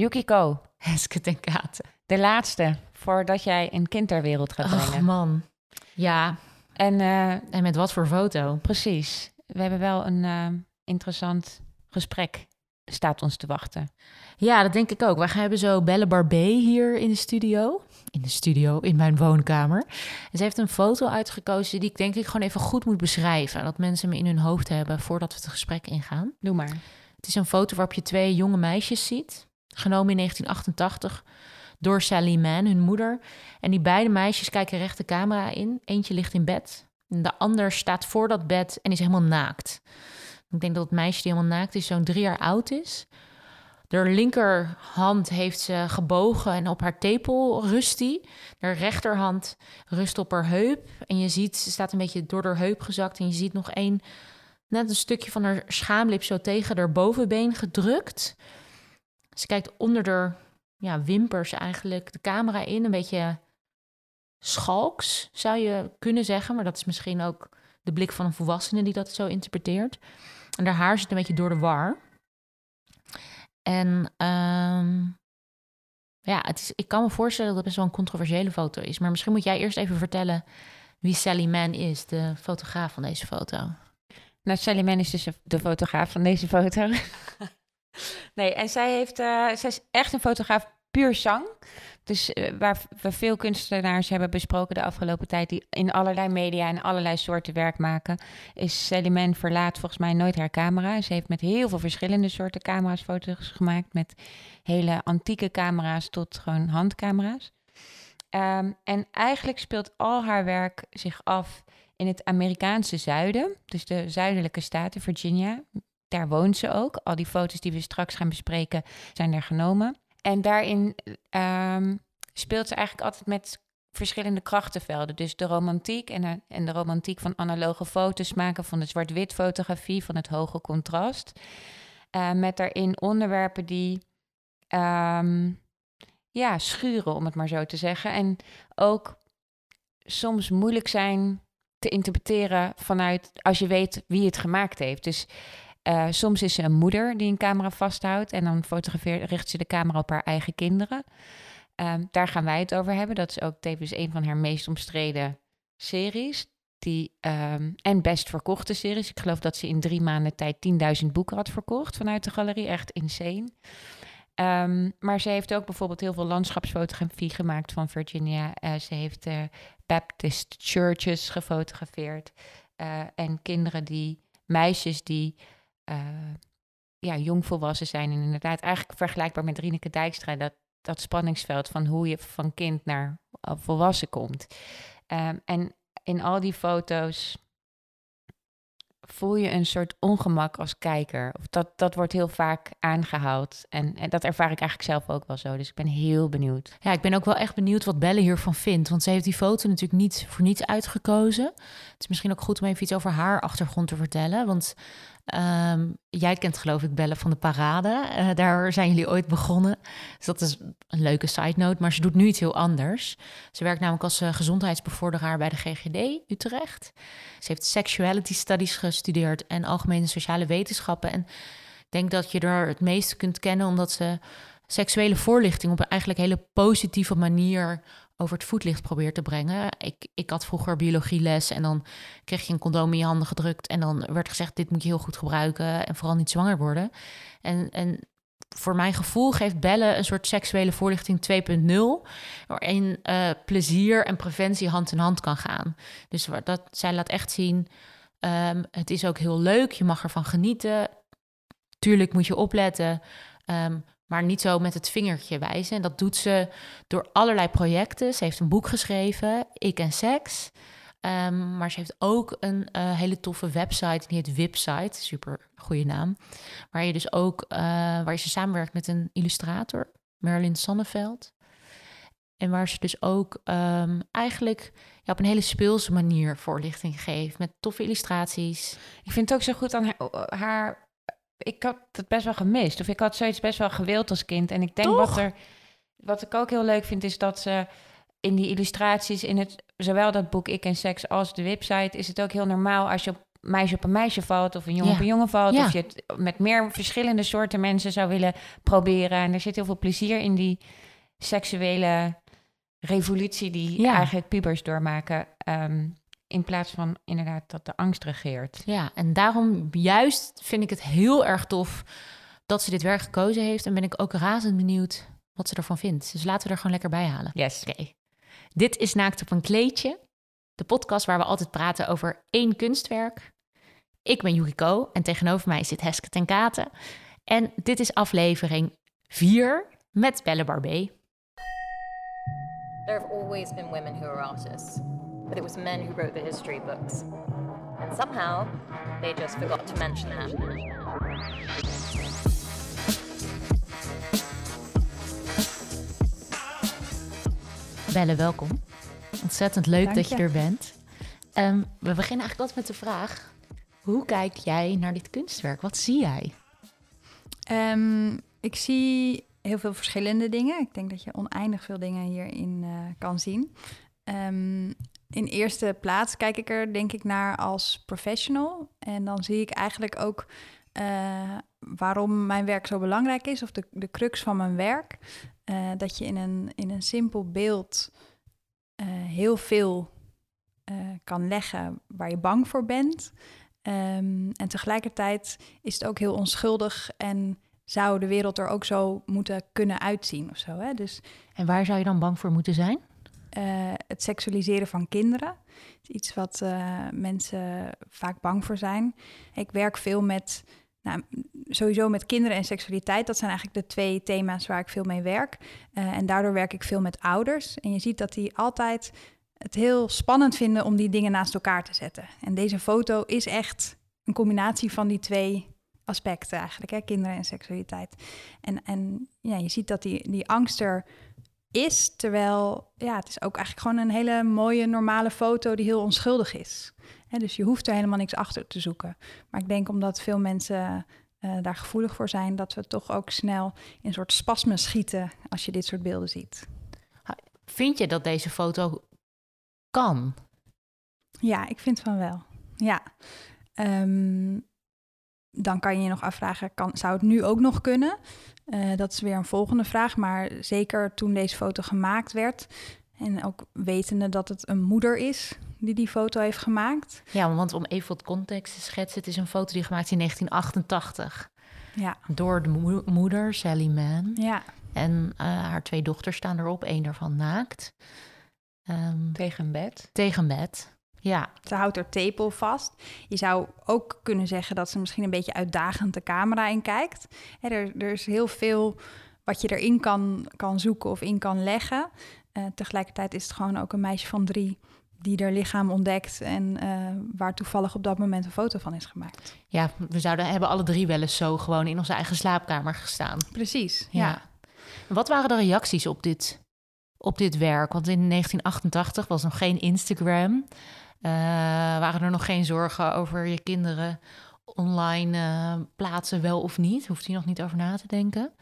Yukiko, Hesket en Katen. de laatste voordat jij een kind ter wereld gaat Ach brengen. man. Ja, en eh, en met wat voor foto? precies, we hebben wel een eh, interessant gesprek staat ons te wachten. Ja, dat denk ik ook. Wij hebben zo Belle Barbé hier in de studio. In de studio, in mijn woonkamer. En ze heeft een foto uitgekozen die ik denk ik gewoon even goed moet beschrijven. Dat mensen me in hun hoofd hebben voordat we het gesprek ingaan. Doe maar. Het is een foto waarop je twee jonge meisjes ziet. Genomen in 1988 door Sally Mann, hun moeder. En die beide meisjes kijken recht de camera in. Eentje ligt in bed. De ander staat voor dat bed en is helemaal naakt. Ik denk dat het meisje die helemaal naakt is zo'n drie jaar oud is. De linkerhand heeft ze gebogen en op haar tepel rust die. De rechterhand rust op haar heup. En je ziet, ze staat een beetje door haar heup gezakt. En je ziet nog één, net een stukje van haar schaamlip zo tegen haar bovenbeen gedrukt. Ze kijkt onder de ja, wimpers eigenlijk de camera in. Een beetje schalks, zou je kunnen zeggen. Maar dat is misschien ook de blik van een volwassene die dat zo interpreteert. En haar haar zit een beetje door de war. En ehm, ja, het is, ik kan me voorstellen dat het best wel een controversiële foto is. Maar misschien moet jij eerst even vertellen wie Sally Mann is, de fotograaf van deze foto. Nou, Sally Mann is dus de fotograaf van deze foto. nee, en zij, heeft, eh, zij is echt een fotograaf puur zang. Dus eh, waar we veel kunstenaars hebben besproken de afgelopen tijd... die in allerlei media en allerlei soorten werk maken... is Sally Mann verlaat volgens mij nooit haar camera. Ze heeft met heel veel verschillende soorten camera's foto's gemaakt... met hele antieke camera's tot gewoon handcamera's. Ehm, en eigenlijk speelt al haar werk zich af in het Amerikaanse zuiden. Dus de zuidelijke staten, Virginia. Daar woont ze ook. Al die foto's die we straks gaan bespreken zijn er genomen. En daarin ehm, speelt ze eigenlijk altijd met verschillende krachtenvelden. Dus de romantiek en de, en de romantiek van analoge foto's maken... van de zwart-wit fotografie, van het hoge contrast. Eh, met daarin onderwerpen die... ehm, ja, schuren, om het maar zo te zeggen. En ook soms moeilijk zijn te interpreteren vanuit als je weet wie het gemaakt heeft. Dus eh, soms is ze een moeder die een camera vasthoudt en dan fotografeert, richt ze de camera op haar eigen kinderen. Ehm, daar gaan wij het over hebben. Dat is ook tevens een van haar meest omstreden series. Die, ehm, en best verkochte series. Ik geloof dat ze in drie maanden tijd 10.000 boeken had verkocht vanuit de galerie. Echt insane. Ehm, maar ze heeft ook bijvoorbeeld heel veel landschapsfotografie gemaakt van Virginia. Eh, ze heeft eh, Baptist churches gefotografeerd. En kinderen die, meisjes die ja, jongvolwassen zijn. En inderdaad eigenlijk vergelijkbaar met Rieneke Dijkstra. Dat, dat spanningsveld van hoe je van kind naar eh, volwassen komt. Ehm, en in al die foto's voel je een soort ongemak als kijker. Of dat, dat wordt heel vaak aangehaald. En, en dat ervaar ik eigenlijk zelf ook wel zo. Dus ik ben heel benieuwd. Ja, ik ben ook wel echt benieuwd wat Belle hiervan vindt. Want ze heeft die foto natuurlijk niet voor niets uitgekozen. Het is misschien ook goed om even iets over haar achtergrond te vertellen. Want ehm, jij kent geloof ik Belle van de Parade. Eh, daar zijn jullie ooit begonnen. Dus dat is een leuke side note. Maar ze doet nu iets heel anders. Ze werkt namelijk als eh, gezondheidsbevorderaar bij de GGD Utrecht. Ze heeft sexuality studies gestudeerd en algemene sociale wetenschappen. En ik denk dat je er het meest kunt kennen omdat ze seksuele voorlichting op een eigenlijk hele positieve manier over het voetlicht probeert te brengen. Ik, ik had vroeger biologieles en dan kreeg je een condoom in je handen gedrukt en dan werd gezegd dit moet je heel goed gebruiken en vooral niet zwanger worden. En, en voor mijn gevoel geeft Belle een soort seksuele voorlichting 2.0, waarin eh, plezier en preventie hand in hand kan gaan. Dus dat, zij laat echt zien, ehm, het is ook heel leuk, je mag ervan genieten. Tuurlijk moet je opletten, ehm, maar niet zo met het vingertje wijzen. En dat doet ze door allerlei projecten. Ze heeft een boek geschreven, Ik en Seks. Ehm, maar ze heeft ook een eh, hele toffe website, die heet Wipsite, super goede naam. Waar je dus ook, eh, waar ze samenwerkt met een illustrator, Marilyn Sonneveld. En waar ze dus ook ehm, eigenlijk ja, op een hele speelse manier voorlichting geeft. Met toffe illustraties. Ik vind het ook zo goed aan haar, haar ik had het best wel gemist. Of ik had zoiets best wel gewild als kind. En ik denk Toch? wat er. Wat ik ook heel leuk vind, is dat ze in die illustraties, in het, zowel dat boek Ik en Seks als de website, is het ook heel normaal als je op meisje op een meisje valt of een jongen Ja. op een jongen valt. Ja. Of je het met meer verschillende soorten mensen zou willen proberen. En er zit heel veel plezier in die seksuele revolutie die Ja. eigenlijk pubers doormaken. ehm, in plaats van inderdaad dat de angst regeert. Ja, en daarom juist vind ik het heel erg tof dat ze dit werk gekozen heeft. En ben ik ook razend benieuwd wat ze ervan vindt. Dus laten we er gewoon lekker bij halen. Yes. Oké. Dit is Naakt op een kleedje. De podcast waar we altijd praten over één kunstwerk. Ik ben Yukiko en tegenover mij zit Heske ten Katen. En dit is aflevering 4 met Belle Barbé. There have always been women who are artists, but it was men who wrote the history books. And somehow, they just forgot to mention that. Belle, welkom. Ontzettend leuk Dank dat je je. er bent. Ehm, we beginnen eigenlijk altijd met de vraag... Hoe kijk jij naar dit kunstwerk? Wat zie jij? Ehm, ik zie heel veel verschillende dingen. Ik denk dat je oneindig veel dingen hierin eh, kan zien. Ehm, in eerste plaats kijk ik er denk ik naar als professional. En dan zie ik eigenlijk ook eh, waarom mijn werk zo belangrijk is, of de, de crux van mijn werk. Eh, dat je in een, in een simpel beeld eh, heel veel kan leggen waar je bang voor bent. Ehm, en tegelijkertijd is het ook heel onschuldig en zou de wereld er ook zo moeten kunnen uitzien of zo. Hè? Dus En waar zou je dan bang voor moeten zijn? Eh, het seksualiseren van kinderen is iets wat eh, mensen vaak bang voor zijn. Ik werk veel met, nou, sowieso met kinderen en seksualiteit. Dat zijn eigenlijk de twee thema's waar ik veel mee werk. Eh, en daardoor werk ik veel met ouders. En je ziet dat die altijd het heel spannend vinden om die dingen naast elkaar te zetten. En deze foto is echt een combinatie van die twee aspecten eigenlijk, hè? kinderen en seksualiteit. En, en ja, je ziet dat die, die angst er is, terwijl ja, het is ook eigenlijk gewoon een hele mooie, normale foto die heel onschuldig is. Hè, dus je hoeft er helemaal niks achter te zoeken. Maar ik denk omdat veel mensen eh, daar gevoelig voor zijn, dat we toch ook snel in een soort spasme schieten als je dit soort beelden ziet. Vind je dat deze foto kan? Ja, ik vind van wel. Ja. Ehm, dan kan je je nog afvragen, kan, zou het nu ook nog kunnen? Eh, dat is weer een volgende vraag. Maar zeker toen deze foto gemaakt werd... en ook wetende dat het een moeder is die die foto heeft gemaakt... Ja, want om even wat context te schetsen, het is een foto die gemaakt is in 1988 Ja, door de moe- moeder Sally Mann. ja, En eh, haar twee dochters staan erop, één daarvan naakt. Ehm, Tegen een bed. tegen bed. Ja, ze houdt haar tepel vast. Je zou ook kunnen zeggen dat ze misschien een beetje uitdagend de camera in kijkt. Hè, er, er is heel veel wat je erin kan, kan zoeken of in kan leggen. Eh, tegelijkertijd is het gewoon ook een meisje van drie die haar lichaam ontdekt en eh, waar toevallig op dat moment een foto van is gemaakt. ja, we zouden hebben alle drie wel eens zo gewoon in onze eigen slaapkamer gestaan. Precies, Ja. ja. Wat waren de reacties op dit, op dit werk? Want in 1988 was nog geen Instagram. Eh, waren er nog geen zorgen over je kinderen online eh, plaatsen, wel of niet? Hoeft je nog niet over na te denken.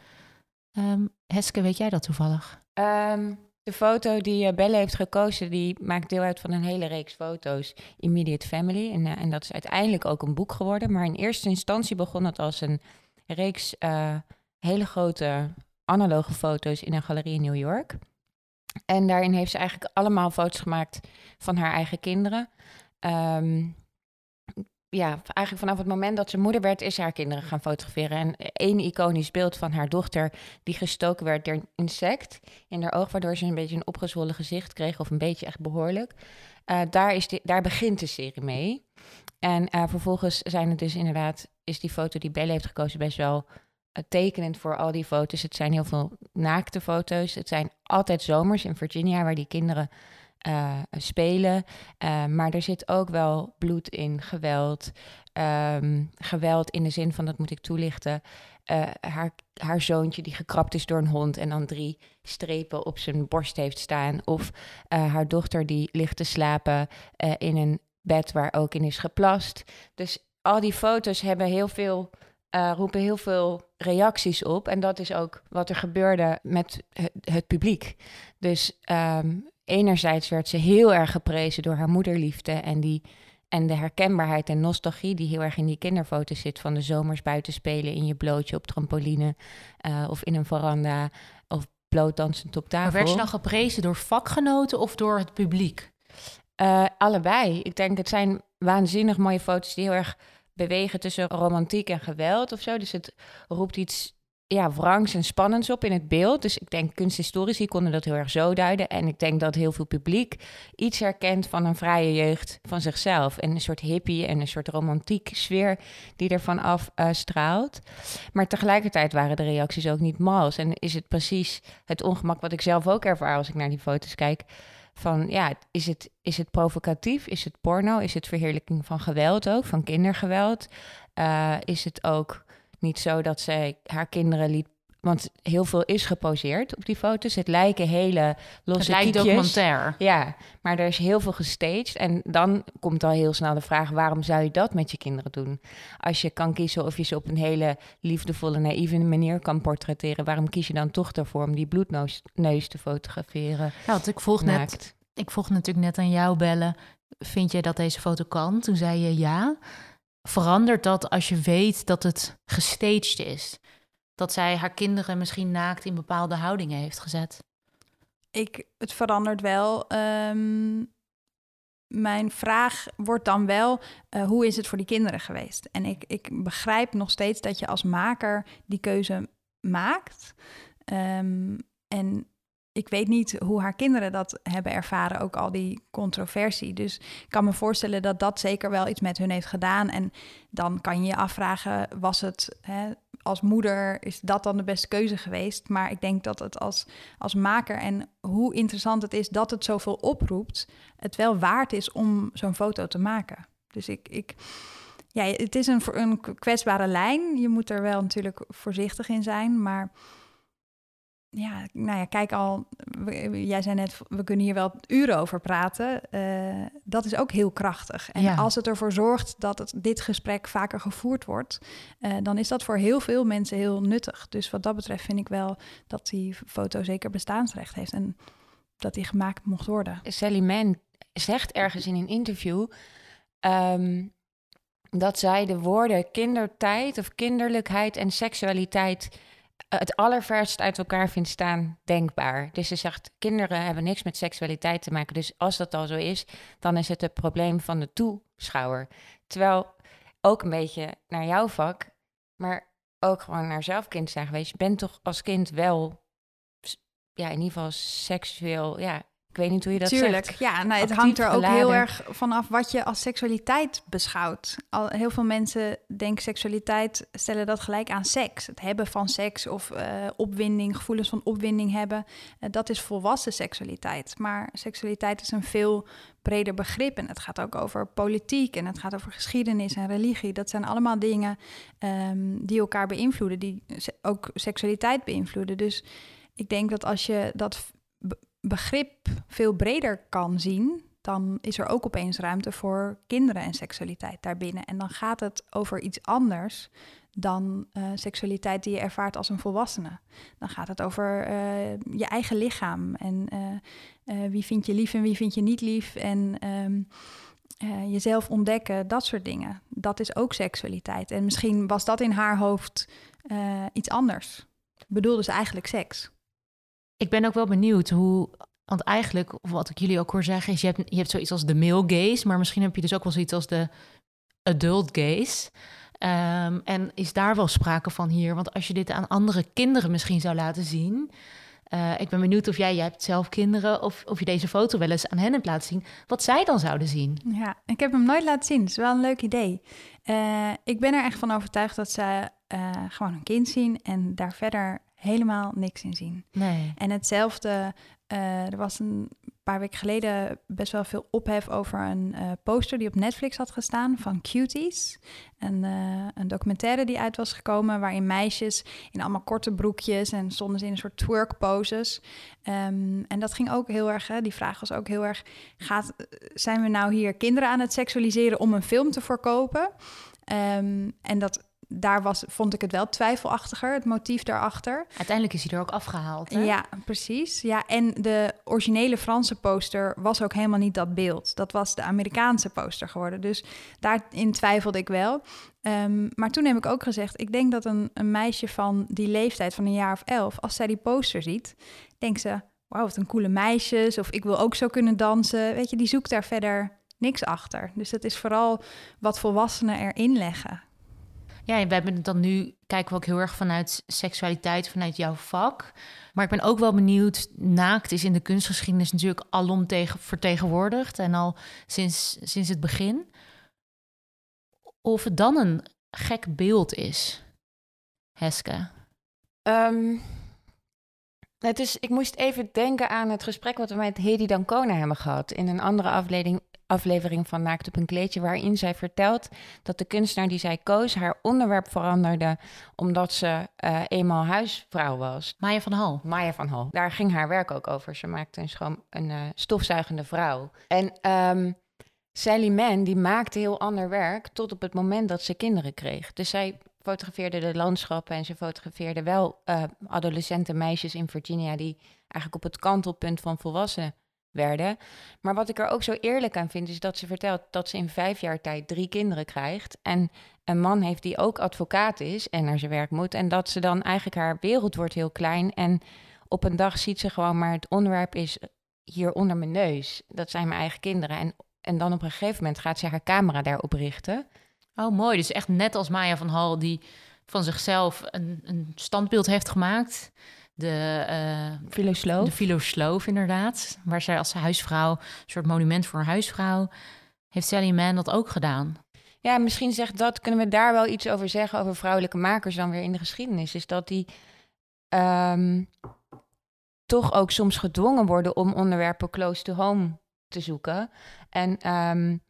Ehm, Heske, weet jij dat toevallig? Ehm, de foto die eh, Belle heeft gekozen, die maakt deel uit van een hele reeks foto's, Immediate Family. En, en dat is uiteindelijk ook een boek geworden. Maar in eerste instantie begon het als een reeks hele grote analoge foto's in een galerie in New York. En daarin heeft ze eigenlijk allemaal foto's gemaakt van haar eigen kinderen. Ehm, ja, eigenlijk vanaf het moment dat ze moeder werd, is ze haar kinderen gaan fotograferen. En één iconisch beeld van haar dochter, die gestoken werd door een insect in haar oog, waardoor ze een beetje een opgezwollen gezicht kreeg, of een beetje echt behoorlijk. Eh, daar, is daar begint de serie mee. En eh, vervolgens zijn het dus inderdaad, is die foto die Belle heeft gekozen best wel tekenend voor al die foto's. Het zijn heel veel naakte foto's. Het zijn altijd zomers in Virginia, waar die kinderen eh, spelen. Eh, maar er zit ook wel bloed in, geweld. Ehm, geweld in de zin van, dat moet ik toelichten, eh, haar, haar zoontje die gekrapt is door een hond en dan drie strepen op zijn borst heeft staan. Of eh, haar dochter die ligt te slapen eh, in een bed waar ook in is geplast. Dus al die foto's hebben heel veel, eh, roepen heel veel reacties op. En dat is ook wat er gebeurde met het, het publiek. Dus ehm, enerzijds werd ze heel erg geprezen door haar moederliefde en die En de herkenbaarheid en nostalgie die heel erg in die kinderfoto's zit... van de zomers buiten spelen in je blootje op trampoline... Uh, of in een veranda of bloot dansend op tafel. Maar werd je dan geprezen door vakgenoten of door het publiek? Uh, allebei. Ik denk het zijn waanzinnig mooie foto's die heel erg bewegen tussen romantiek en geweld of zo. Dus het roept iets ja, wrangs en spannends op in het beeld. Dus ik denk kunsthistorici konden dat heel erg zo duiden. En ik denk dat heel veel publiek iets herkent van een vrije jeugd van zichzelf. En een soort hippie en een soort romantiek sfeer die ervan af uh, straalt. Maar tegelijkertijd waren de reacties ook niet mals. En is het precies het ongemak wat ik zelf ook ervaar als ik naar die foto's kijk van ja, is het, is het provocatief? Is het porno? Is het verheerlijking van geweld ook, van kindergeweld? Uh, is het ook niet zo dat zij haar kinderen liet want heel veel is geposeerd op die foto's. Het lijken hele losse Het lijkt documentair. Ja, maar er is heel veel gestaged. En dan komt al heel snel de vraag... waarom zou je dat met je kinderen doen? Als je kan kiezen of je ze op een hele liefdevolle, naïeve manier kan portretteren... waarom kies je dan toch ervoor om die bloedneus te fotograferen? Ja, want ik volg net... Ik vroeg natuurlijk net aan jou bellen... vind jij dat deze foto kan? Toen zei je ja. Verandert dat als je weet dat het gestaged is? Dat zij haar kinderen misschien naakt in bepaalde houdingen heeft gezet? Ik, het verandert wel. Ehm, mijn vraag wordt dan wel, uh, hoe is het voor die kinderen geweest? En ik, ik begrijp nog steeds dat je als maker die keuze maakt. Um, en ik weet niet hoe haar kinderen dat hebben ervaren, ook al die controversie. Dus ik kan me voorstellen dat dat zeker wel iets met hun heeft gedaan. En dan kan je je afvragen, was het hè, als moeder, is dat dan de beste keuze geweest? Maar ik denk dat het als, als maker en hoe interessant het is dat het zoveel oproept, het wel waard is om zo'n foto te maken. Dus ik, ik ja, het is een, een kwetsbare lijn. Je moet er wel natuurlijk voorzichtig in zijn, maar ja, nou ja, kijk al, jij zei net, we kunnen hier wel uren over praten. Uh, dat is ook heel krachtig. En als het ervoor zorgt dat het, dit gesprek vaker gevoerd wordt, uh, dan is dat voor heel veel mensen heel nuttig. Dus wat dat betreft vind ik wel dat die foto zeker bestaansrecht heeft en dat die gemaakt mocht worden. Sally Mann zegt ergens in een interview um, dat zij de woorden kindertijd of kinderlijkheid en seksualiteit het allerverst uit elkaar vindt staan denkbaar. Dus ze zegt, kinderen hebben niks met seksualiteit te maken. Dus als dat al zo is, dan is het het probleem van de toeschouwer. Terwijl ook een beetje naar jouw vak, maar ook gewoon naar zelf kind zijn geweest. Je bent toch als kind wel, ja, in ieder geval seksueel, ja, weet niet hoe je dat Tuurlijk, zegt. ja. Nou, het hangt er ook heel erg vanaf wat je als seksualiteit beschouwt. Al, heel veel mensen denken seksualiteit, stellen dat gelijk aan seks. Het hebben van seks of uh, opwinding, gevoelens van opwinding hebben. Uh, dat is volwassen seksualiteit. Maar seksualiteit is een veel breder begrip. En het gaat ook over politiek en het gaat over geschiedenis en religie. Dat zijn allemaal dingen um, die elkaar beïnvloeden, die ook seksualiteit beïnvloeden. Dus ik denk dat als je dat begrip veel breder kan zien, dan is er ook opeens ruimte voor kinderen en seksualiteit daarbinnen. En dan gaat het over iets anders dan uh, seksualiteit die je ervaart als een volwassene. Dan gaat het over uh, je eigen lichaam en uh, wie vind je lief en wie vind je niet lief en um, jezelf ontdekken, dat soort dingen. Dat is ook seksualiteit. En misschien was dat in haar hoofd iets anders. Bedoelde ze eigenlijk seks. Ik ben ook wel benieuwd hoe. Want eigenlijk, wat ik jullie ook hoor zeggen, is je hebt, je hebt zoiets als de male gaze, maar misschien heb je dus ook wel zoiets als de adult gaze. Um, en is daar wel sprake van hier? Want als je dit aan andere kinderen misschien zou laten zien. Uh, ik ben benieuwd of jij, jij hebt zelf kinderen, of, of je deze foto wel eens aan hen hebt laten zien, wat zij dan zouden zien. Ja, ik heb hem nooit laten zien. Het is wel een leuk idee. Uh, ik ben er echt van overtuigd dat ze uh, gewoon een kind zien en daar verder helemaal niks in zien. Nee. En hetzelfde, uh, er was een paar weken geleden best wel veel ophef over een uh, poster die op Netflix had gestaan van Cuties. En, uh, een documentaire die uit was gekomen waarin meisjes in allemaal korte broekjes en stonden ze in een soort twerk poses. Um, en dat ging ook heel erg, hè, die vraag was ook heel erg, gaat, zijn we nou hier kinderen aan het seksualiseren om een film te verkopen? Um, en dat daar was, vond ik het wel twijfelachtiger, het motief daarachter. Uiteindelijk is hij er ook afgehaald. Hè? Ja, precies. Ja, en de originele Franse poster was ook helemaal niet dat beeld. Dat was de Amerikaanse poster geworden. Dus daarin twijfelde ik wel. Ehm, maar toen heb ik ook gezegd, ik denk dat een, een meisje van die leeftijd, van een jaar of elf, als zij die poster ziet, denkt ze, wauw, wat een coole meisjes. Of ik wil ook zo kunnen dansen. Weet je, die zoekt daar verder niks achter. Dus dat is vooral wat volwassenen erin leggen. Ja, en hebben het dan nu, kijken we ook heel erg vanuit seksualiteit, vanuit jouw vak. Maar ik ben ook wel benieuwd, naakt is in de kunstgeschiedenis natuurlijk alom tegen, vertegenwoordigd. En al sinds, sinds het begin. Of het dan een gek beeld is, Heske. Ehm, het is, ik moest even denken aan het gesprek wat we met Hedy Dancona hebben gehad. In een andere aflevering, aflevering van Naakt op een kleedje, waarin zij vertelt dat de kunstenaar die zij koos haar onderwerp veranderde omdat ze uh, eenmaal huisvrouw was. Maya van Hal. Maya van Hal. Daar ging haar werk ook over. Ze maakte een, schoon, een uh, stofzuigende vrouw. En um, Sally Mann, die maakte heel ander werk tot op het moment dat ze kinderen kreeg. Dus zij fotografeerde de landschappen en ze fotografeerde wel uh, adolescente meisjes in Virginia die eigenlijk op het kantelpunt van volwassen werden. Maar wat ik er ook zo eerlijk aan vind, is dat ze vertelt dat ze in vijf jaar tijd drie kinderen krijgt. En een man heeft die ook advocaat is en naar zijn werk moet. En dat ze dan eigenlijk haar wereld wordt heel klein. En op een dag ziet ze gewoon, maar het onderwerp is hier onder mijn neus. Dat zijn mijn eigen kinderen. En, en dan op een gegeven moment gaat ze haar camera daarop richten. Oh, mooi. Dus echt net als Maya van Hal, die van zichzelf een, een standbeeld heeft gemaakt. De uh, filosoof. De filosoof, inderdaad. Waar zij als huisvrouw, een soort monument voor een huisvrouw, heeft Sally Mann dat ook gedaan. Ja, misschien zegt dat, kunnen we daar wel iets over zeggen, over vrouwelijke makers dan weer in de geschiedenis. Is dat die um, toch ook soms gedwongen worden om onderwerpen close to home te zoeken. En, um,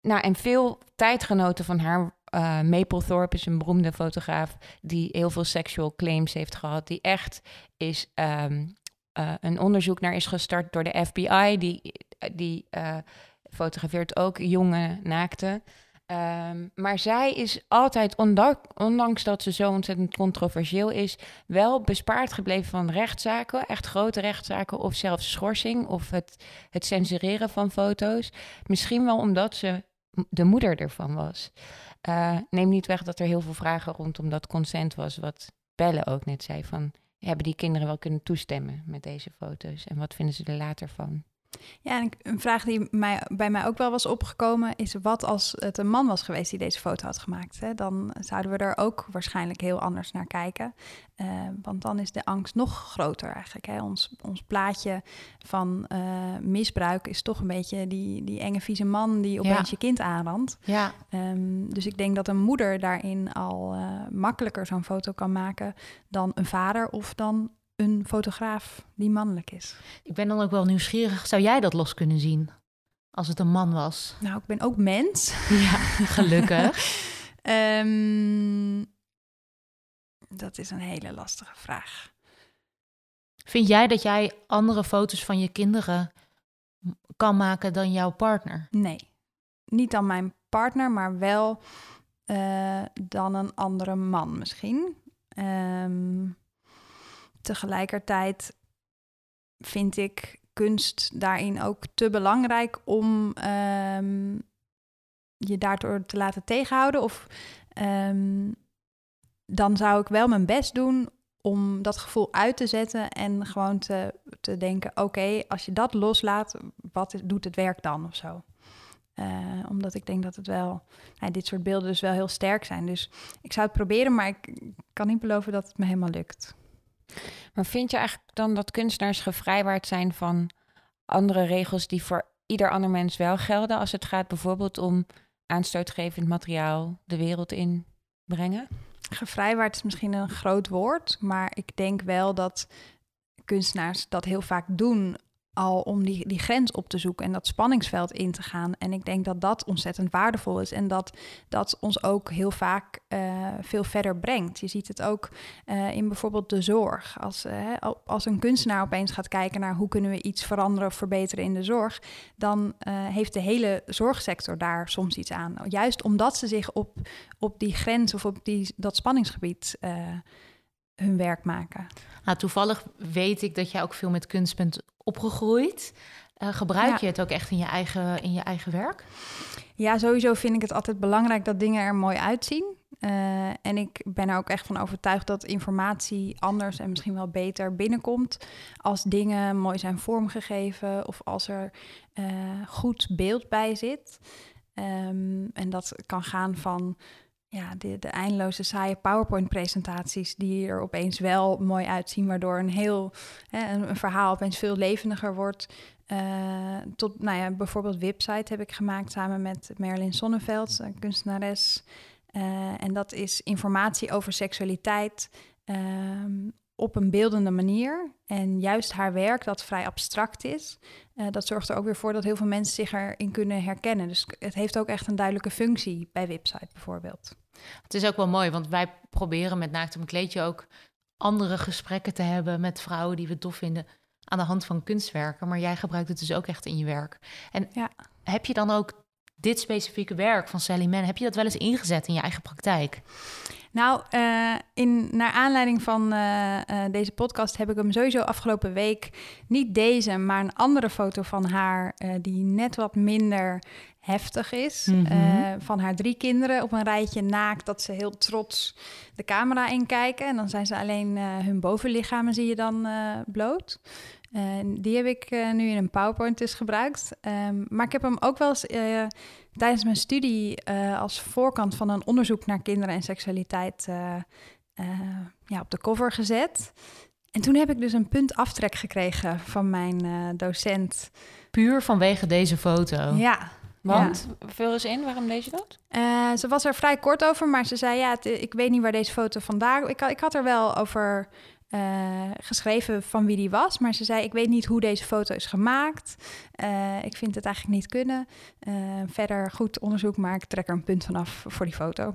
nou, en veel tijdgenoten van haar uh, Mapplethorpe is een beroemde fotograaf die heel veel sexual claims heeft gehad. Die echt is um, uh, een onderzoek naar is gestart door de FBI. Die, die uh, fotografeert ook jonge naakten. Um, maar zij is altijd, ondanks dat ze zo ontzettend controversieel is, wel bespaard gebleven van rechtszaken, echt grote rechtszaken of zelfs schorsing of het, het censureren van foto's. Misschien wel omdat ze de moeder ervan was. Uh, neem niet weg dat er heel veel vragen rondom dat consent was, wat Belle ook net zei, van hebben die kinderen wel kunnen toestemmen met deze foto's en wat vinden ze er later van? Ja, en een vraag die mij, bij mij ook wel was opgekomen is: wat als het een man was geweest die deze foto had gemaakt? Hè? Dan zouden we er ook waarschijnlijk heel anders naar kijken. Uh, want dan is de angst nog groter eigenlijk. Hè? Ons, ons plaatje van uh, misbruik is toch een beetje die, die enge vieze man die opeens ja. je kind aanrandt. Ja. Um, dus ik denk dat een moeder daarin al uh, makkelijker zo'n foto kan maken dan een vader of dan een fotograaf die mannelijk is. Ik ben dan ook wel nieuwsgierig. Zou jij dat los kunnen zien als het een man was? Nou, ik ben ook mens. Ja, gelukkig. um, dat is een hele lastige vraag. Vind jij dat jij andere foto's van je kinderen kan maken dan jouw partner? Nee, niet dan mijn partner, maar wel uh, dan een andere man misschien. Um, tegelijkertijd vind ik kunst daarin ook te belangrijk om um, je daardoor te laten tegenhouden. Of um, dan zou ik wel mijn best doen om dat gevoel uit te zetten en gewoon te, te denken: oké, als je dat loslaat, wat doet het werk dan of zo? Uh, omdat ik denk dat het wel, nou, dit soort beelden dus wel heel sterk zijn. Dus ik zou het proberen, maar ik kan niet beloven dat het me helemaal lukt. Maar vind je eigenlijk dan dat kunstenaars gevrijwaard zijn van andere regels die voor ieder ander mens wel gelden als het gaat bijvoorbeeld om aanstootgevend materiaal de wereld in brengen? Gevrijwaard is misschien een groot woord, maar ik denk wel dat kunstenaars dat heel vaak doen al om die, die grens op te zoeken en dat spanningsveld in te gaan. En ik denk dat dat ontzettend waardevol is en dat dat ons ook heel vaak uh, veel verder brengt. Je ziet het ook uh, in bijvoorbeeld de zorg. Als, uh, als een kunstenaar opeens gaat kijken naar hoe kunnen we iets veranderen of verbeteren in de zorg, dan heeft de hele zorgsector daar soms iets aan. Juist omdat ze zich op, op die grens of op die, dat spanningsgebied hun werk maken. Nou, toevallig weet ik dat jij ook veel met kunst bent opgegroeid. Uh, gebruik je het ook echt in je, eigen, in je eigen werk? Ja, sowieso vind ik het altijd belangrijk dat dingen er mooi uitzien. Uh, en ik ben er ook echt van overtuigd dat informatie anders en misschien wel beter binnenkomt als dingen mooi zijn vormgegeven of als er uh, goed beeld bij zit. Um, en dat kan gaan van ja, de, de eindeloze saaie PowerPoint-presentaties die er opeens wel mooi uitzien, waardoor een heel hè, een, verhaal opeens veel levendiger wordt. Uh, tot, nou ja, bijvoorbeeld Website heb ik gemaakt samen met Marilyn Sonneveld, een kunstenares. Uh, en dat is informatie over seksualiteit uh, op een beeldende manier. En juist haar werk, dat vrij abstract is, uh, dat zorgt er ook weer voor dat heel veel mensen zich erin kunnen herkennen. Dus het heeft ook echt een duidelijke functie bij Website bijvoorbeeld. Het is ook wel mooi, want wij proberen met Naakt een kleedje ook andere gesprekken te hebben met vrouwen die we tof vinden aan de hand van kunstwerken. Maar jij gebruikt het dus ook echt in je werk. En ja. heb je dan ook dit specifieke werk van Sally Mann, heb je dat wel eens ingezet in je eigen praktijk? Nou, uh, in, naar aanleiding van uh, uh, deze podcast heb ik hem sowieso afgelopen week niet deze, maar een andere foto van haar die net wat minder heftig is. Mm -hmm. van haar drie kinderen op een rijtje naakt, dat ze heel trots de camera inkijken. En dan zijn ze alleen hun bovenlichamen zie je dan bloot. die heb ik nu in een PowerPoint dus gebruikt. Um, maar ik heb hem ook wel eens tijdens mijn studie uh, als voorkant van een onderzoek naar kinderen en seksualiteit uh, uh, ja, op de cover gezet. En toen heb ik dus een punt aftrek gekregen van mijn docent. Puur vanwege deze foto? Ja. Want, ja. vul eens in, waarom deze dood? ze was er vrij kort over, maar ze zei, ja, het, ik weet niet waar deze foto vandaan... Ik, ik had er wel over uh, geschreven van wie die was. Maar ze zei: Ik weet niet hoe deze foto is gemaakt. Uh, ik vind het eigenlijk niet kunnen. Uh, verder goed onderzoek, maar ik trek er een punt vanaf voor die foto.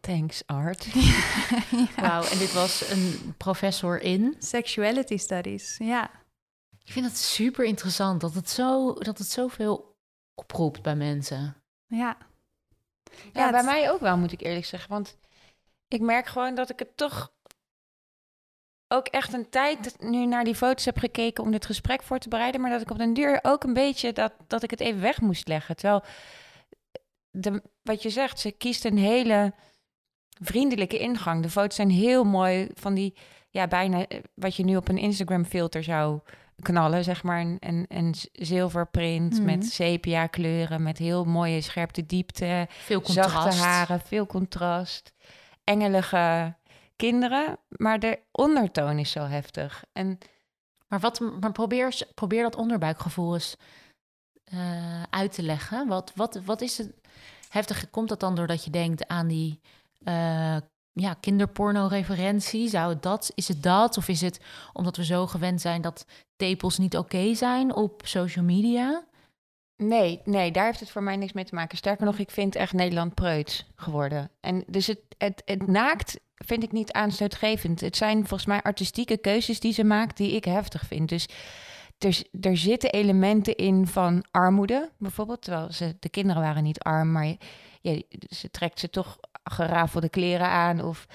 Thanks, Art. ja. Wauw, en dit was een professor in? Sexuality Studies, ja. Ik vind het super interessant dat het, zo, dat het zoveel oproept bij mensen. Ja. Ja, ja bij mij ook wel, moet ik eerlijk zeggen. Want ik merk gewoon dat ik het toch ook echt een tijd nu naar die foto's heb gekeken om dit gesprek voor te bereiden. Maar dat ik op den duur ook een beetje dat, dat ik het even weg moest leggen. Terwijl, de, wat je zegt, ze kiest een hele vriendelijke ingang. De foto's zijn heel mooi van die, ja, bijna eh, wat je nu op een Instagram filter zou knallen, zeg maar. Een, een, een zilverprint mm. met sepia kleuren, met heel mooie scherpte diepte. Veel contrast. Zachte haren, veel contrast. Engelige kinderen, maar de ondertoon is zo heftig. En, maar wat, maar probeer, probeer dat onderbuikgevoel eens uh, uit te leggen. Wat, wat, wat is het heftig? Komt dat dan doordat je denkt aan die uh, ja, kinderporno-referentie? Zou het dat, is het dat? Of is het omdat we zo gewend zijn dat tepels niet oké zijn op social media? Nee, nee, daar heeft het voor mij niks mee te maken. Sterker nog, ik vind echt Nederland preuts geworden. En dus het, het, het naakt vind ik niet aanstootgevend. Het zijn volgens mij artistieke keuzes die ze maakt die ik heftig vind. Dus er, zitten elementen in van armoede, bijvoorbeeld. Terwijl ze, de kinderen waren niet arm, maar ze trekt ze toch gerafelde kleren aan. Of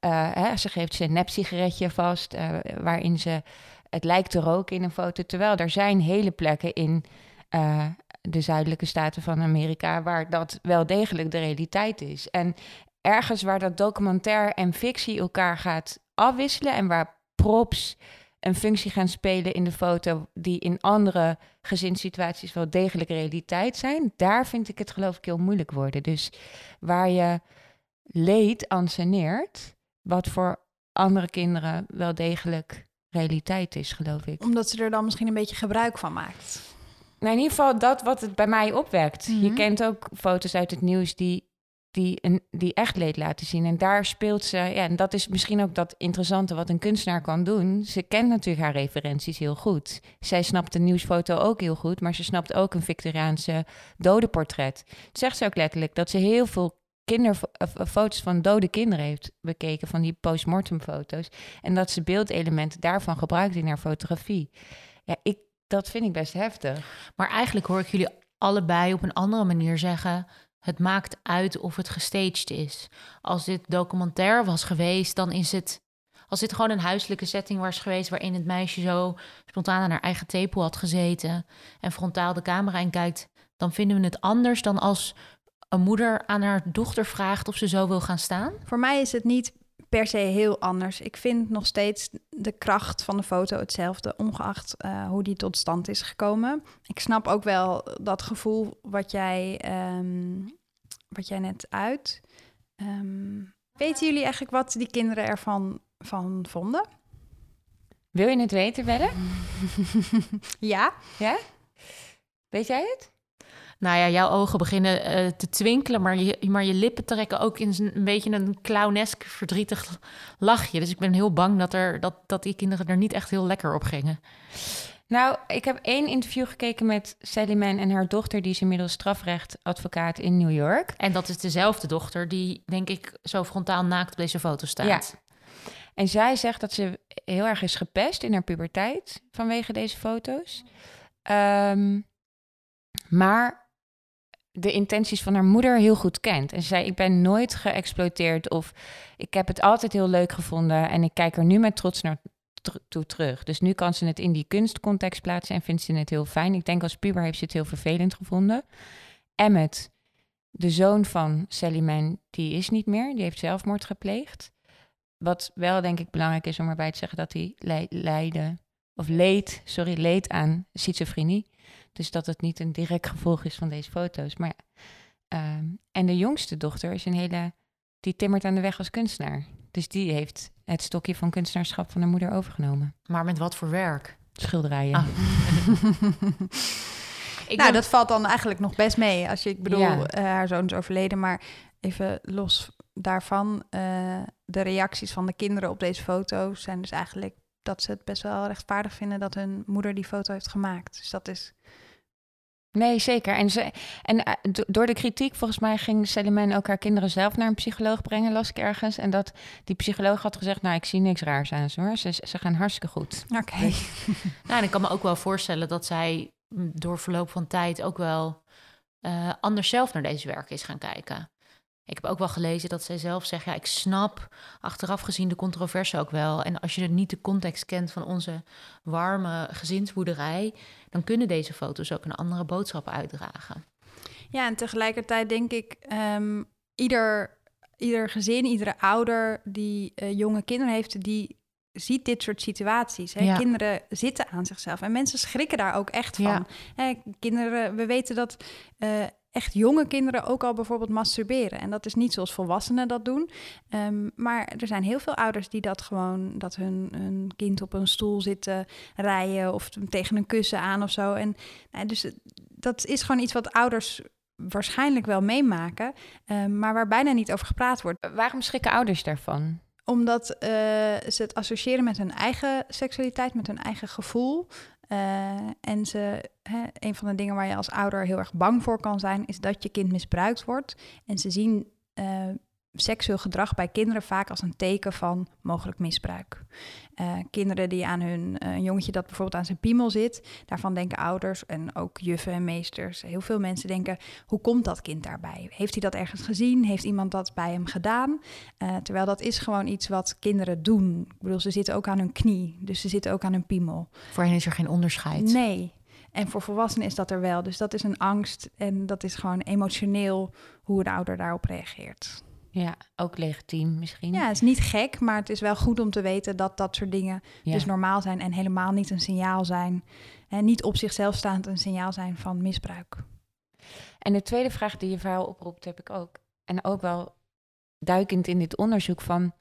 uh, hè, ze geeft ze een nep-sigaretje vast, uh, waarin ze het lijkt te roken in een foto. Terwijl er zijn hele plekken in uh, de zuidelijke staten van Amerika waar dat wel degelijk de realiteit is. En ergens waar dat documentaire en fictie elkaar gaat afwisselen en waar props een functie gaan spelen in de foto die in andere gezinssituaties wel degelijk realiteit zijn, daar vind ik het geloof ik heel moeilijk worden. Dus waar je leed anseneert, wat voor andere kinderen wel degelijk realiteit is, geloof ik. Omdat ze er dan misschien een beetje gebruik van maakt. Nou, in ieder geval dat wat het bij mij opwekt. Je mhm. kent ook foto's uit het nieuws die die, die echt leed laten zien. En daar speelt ze, ja, en dat is misschien ook dat interessante wat een kunstenaar kan doen. Ze kent natuurlijk haar referenties heel goed. Zij snapt een nieuwsfoto ook heel goed, maar ze snapt ook een Victoriaanse dodenportret. Het zegt ze ook letterlijk dat ze heel veel kinderfoto's van dode kinderen heeft bekeken, van die postmortem foto's. En dat ze beeldelementen daarvan gebruikt in haar fotografie. Ja, ik, dat vind ik best heftig. Maar eigenlijk hoor ik jullie allebei op een andere manier zeggen het maakt uit of het gestaged is. Als dit documentair was geweest, dan is het. Als dit gewoon een huiselijke setting was geweest. waarin het meisje zo spontaan aan haar eigen tepel had gezeten. en frontaal de camera in kijkt. dan vinden we het anders dan als een moeder aan haar dochter vraagt of ze zo wil gaan staan. Voor mij is het niet per se heel anders. Ik vind nog steeds de kracht van de foto hetzelfde, ongeacht uh, hoe die tot stand is gekomen. Ik snap ook wel dat gevoel wat jij, ehm, wat jij net uit. Um, weten jullie eigenlijk wat die kinderen ervan van vonden? Wil je het weten, Belle? ja. Ja? Weet jij het? Nou ja, jouw ogen beginnen uh, te twinkelen, maar je, maar je lippen trekken ook in een beetje een clownesk verdrietig lachje. Dus ik ben heel bang dat, er, dat, dat die kinderen er niet echt heel lekker op gingen. Nou, ik heb één interview gekeken met Sally Mann en haar dochter, die is inmiddels strafrechtadvocaat in New York. En dat is dezelfde dochter die, denk ik, zo frontaal naakt op deze foto staat. Ja. En zij zegt dat ze heel erg is gepest in haar puberteit vanwege deze foto's. Um, maar de intenties van haar moeder heel goed kent. En ze zei: Ik ben nooit geëxploiteerd of ik heb het altijd heel leuk gevonden en ik kijk er nu met trots naar toe terug. Dus nu kan ze het in die kunstcontext plaatsen en vindt ze het heel fijn. Ik denk als puber heeft ze het heel vervelend gevonden. Emmet, de zoon van Sally Man, die is niet meer. Die heeft zelfmoord gepleegd. Wat wel denk ik belangrijk is om erbij te zeggen dat hij leidde, of leed, sorry, leed aan schizofrenie. Dus dat het niet een direct gevolg is van deze foto's. Maar ja. Ehm, en de jongste dochter is een hele. Die timmert aan de weg als kunstenaar. Dus die heeft het stokje van kunstenaarschap van haar moeder overgenomen. Maar met wat voor werk? Schilderijen. Ah. ik nou, dat valt dan eigenlijk nog best mee. Als je, ik bedoel, eh, haar zoon is overleden, maar even los daarvan. Uh, de reacties van de kinderen op deze foto's zijn dus eigenlijk dat ze het best wel rechtvaardig vinden dat hun moeder die foto heeft gemaakt. Dus dat is Nee, zeker. En, ze, en eh, door de kritiek, volgens mij ging Seliman ook haar kinderen zelf naar een psycholoog brengen, las ik ergens. En dat die psycholoog had gezegd, nou, ik zie niks raars aan ze hoor. Ze, ze gaan hartstikke goed. Oké. Dus, nou, en ik kan me ook wel voorstellen dat zij mm, door verloop van tijd ook wel uh, anders zelf naar deze werk is gaan kijken. Ik heb ook wel gelezen dat zij zelf zegt: ja, ik snap achteraf gezien de controverse ook wel. En als je niet de context kent van onze warme gezinsboerderij, dan kunnen deze foto's ook een andere boodschap uitdragen. Ja, en tegelijkertijd denk ik, um, ieder, ieder gezin, iedere ouder die uh, jonge kinderen heeft, die ziet dit soort situaties. Hè? Kinderen zitten aan zichzelf en mensen schrikken daar ook echt van. Ja. Hè, kinderen, we weten dat uh, echt jonge kinderen ook al bijvoorbeeld masturberen. En dat is niet zoals volwassenen dat doen. Um, maar er zijn heel veel ouders die dat gewoon, dat hun, hun kind op een stoel zitten rijden of tegen een kussen aan of zo. En nou, dus dat is gewoon iets wat ouders waarschijnlijk wel meemaken, um, maar waar bijna niet over gepraat wordt. Waarom schrikken ouders daarvan? Omdat uh, ze het associëren met hun eigen seksualiteit, met hun eigen gevoel. Uh, en ze, hè, een van de dingen waar je als ouder heel erg bang voor kan zijn, is dat je kind misbruikt wordt. En ze zien uh, seksueel gedrag bij kinderen vaak als een teken van mogelijk misbruik. Uh, kinderen die aan hun, uh, een jongetje dat bijvoorbeeld aan zijn piemel zit, daarvan denken ouders en ook juffen en meesters, heel veel mensen denken, hoe komt dat kind daarbij? Heeft hij dat ergens gezien? Heeft iemand dat bij hem gedaan? Uh, terwijl dat is gewoon iets wat kinderen doen. Ik bedoel, ze zitten ook aan hun knie, dus ze zitten ook aan hun piemel. Voor hen is er geen onderscheid. Nee. En voor volwassenen is dat er wel. Dus dat is een angst en dat is gewoon emotioneel hoe een ouder daarop reageert. Ja, ook legitiem misschien. Ja, het is niet gek, maar het is wel goed om te weten dat dat soort dingen dus normaal zijn en helemaal niet een signaal zijn. En niet op zichzelf staand een signaal zijn van misbruik. En de tweede vraag die je verhaal oproept, heb ik ook. En ook wel duikend in dit onderzoek van.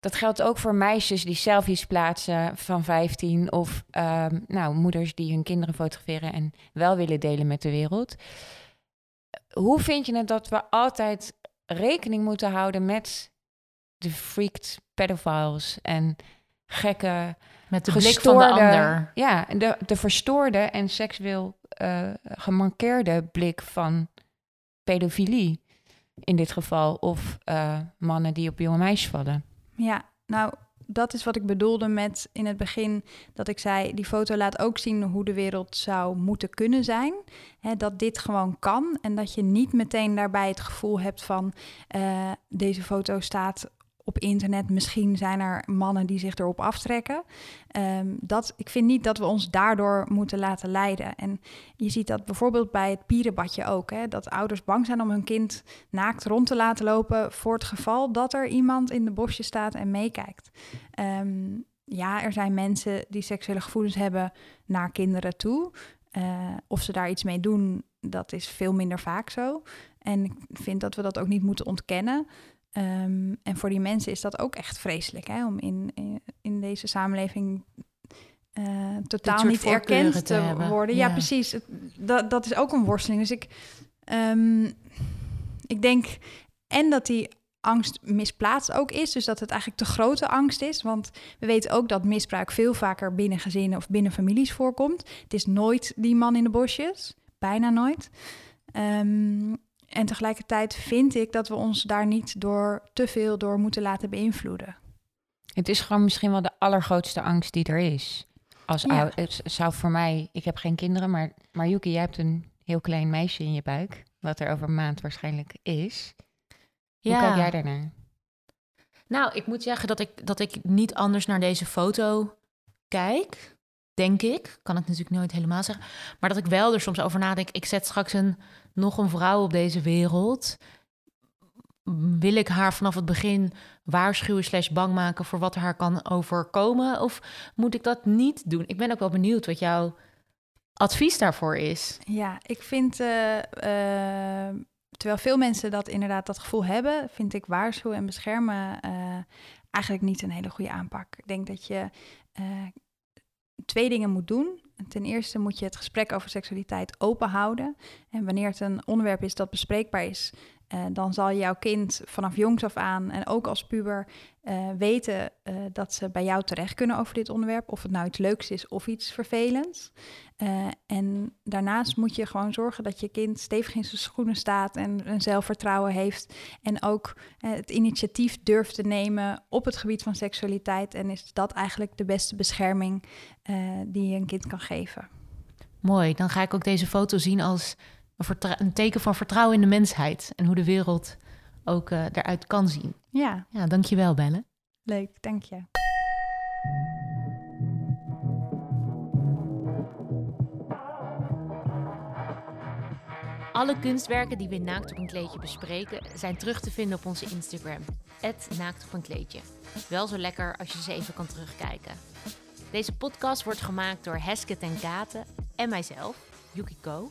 Dat geldt ook voor meisjes die selfies plaatsen van 15 of um, nou, moeders die hun kinderen fotograferen en wel willen delen met de wereld hoe vind je het dat we altijd rekening moeten houden met de freaked pedophiles en gekke, Met de blik van de gestoorde, ander. ja, de, de verstoorde en seksueel eh, gemarkeerde blik van pedofilie in dit geval, of eh, mannen die op jonge meisjes vallen. Ja, nou, dat is wat ik bedoelde met in het begin dat ik zei: die foto laat ook zien hoe de wereld zou moeten kunnen zijn. Dat dit gewoon kan en dat je niet meteen daarbij het gevoel hebt van: eh, deze foto staat op internet. Misschien zijn er mannen die zich erop aftrekken. Ehm, dat, ik vind niet dat we ons daardoor moeten laten leiden. En je ziet dat bijvoorbeeld bij het pierenbadje ook. Hè, dat ouders bang zijn om hun kind naakt rond te laten lopen... voor het geval dat er iemand in de bosje staat en meekijkt. Ehm, ja, er zijn mensen die seksuele gevoelens hebben naar kinderen toe. Eh, of ze daar iets mee doen, dat is veel minder vaak zo. En ik vind dat we dat ook niet moeten ontkennen... Ehm, en voor die mensen is dat ook echt vreselijk, hè? om in, in, in deze samenleving eh, totaal niet erkend te worden. Ja, Ja. precies. Het- Dat, dat is ook een worsteling. Dus ik, ehm, ik denk en dat die angst misplaatst ook is, dus dat het eigenlijk te grote angst is. Want we weten ook dat misbruik veel vaker binnen gezinnen of binnen families voorkomt. Het is nooit die man in de bosjes, bijna nooit. Ehm, en tegelijkertijd vind ik dat we ons daar niet door te veel door moeten laten beïnvloeden. Het is gewoon misschien wel de allergrootste angst die er is. Als Ja. het zou voor mij, ik heb geen kinderen, maar, maar Yuki, jij hebt een heel klein meisje in je buik, wat er over een maand waarschijnlijk is. Hoe kijk jij daarnaar? Nou, ik moet zeggen dat ik, dat ik niet anders naar deze foto kijk. Denk ik. Kan ik natuurlijk nooit helemaal zeggen. Maar dat ik wel er soms over nadenk. Ik zet straks een, nog een vrouw op deze wereld. Wil ik haar vanaf het begin waarschuwen slash bang maken voor wat haar kan overkomen? Of moet ik dat niet doen? Ik ben ook wel benieuwd wat jouw advies daarvoor is. Ja, ik vind, eh, eh, terwijl veel mensen dat inderdaad dat gevoel hebben, vind ik waarschuwen en beschermen eh, eigenlijk niet een hele goede aanpak. Ik denk dat je twee dingen moet doen. Ten eerste moet je het gesprek over seksualiteit open houden. En wanneer het een onderwerp is dat bespreekbaar is, eh, dan zal jouw kind vanaf jongs af aan en ook als puber eh, weten eh, dat ze bij jou terecht kunnen over dit onderwerp. Of het nou iets leuks is of iets vervelends. En daarnaast moet je gewoon zorgen dat je kind stevig in zijn schoenen staat en een zelfvertrouwen heeft. En ook het initiatief durft te nemen op het gebied van seksualiteit. En is dat eigenlijk de beste bescherming die je een kind kan geven. Mooi, dan ga ik ook deze foto zien als een, teken van vertrouwen in de mensheid. En hoe de wereld ook eh, eruit kan zien. Ja, Ja, dankjewel Belle. leuk, dank je. Alle kunstwerken die we in Naakt op een kleedje bespreken zijn terug te vinden op onze Instagram. Naakt op een kleedje. Wel zo lekker als je ze even kan terugkijken. Deze podcast wordt gemaakt door Hesket en Katen en mijzelf, Yukiko,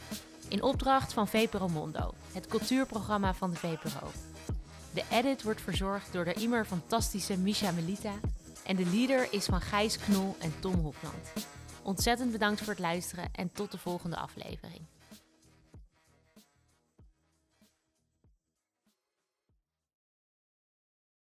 in opdracht van VPRO Mondo, het cultuurprogramma van de VPRO. De edit wordt verzorgd door de immer fantastische Misha Melita en de leader is van Gijs Knol en Tom Hofland. Ontzettend bedankt voor het luisteren en tot de volgende aflevering.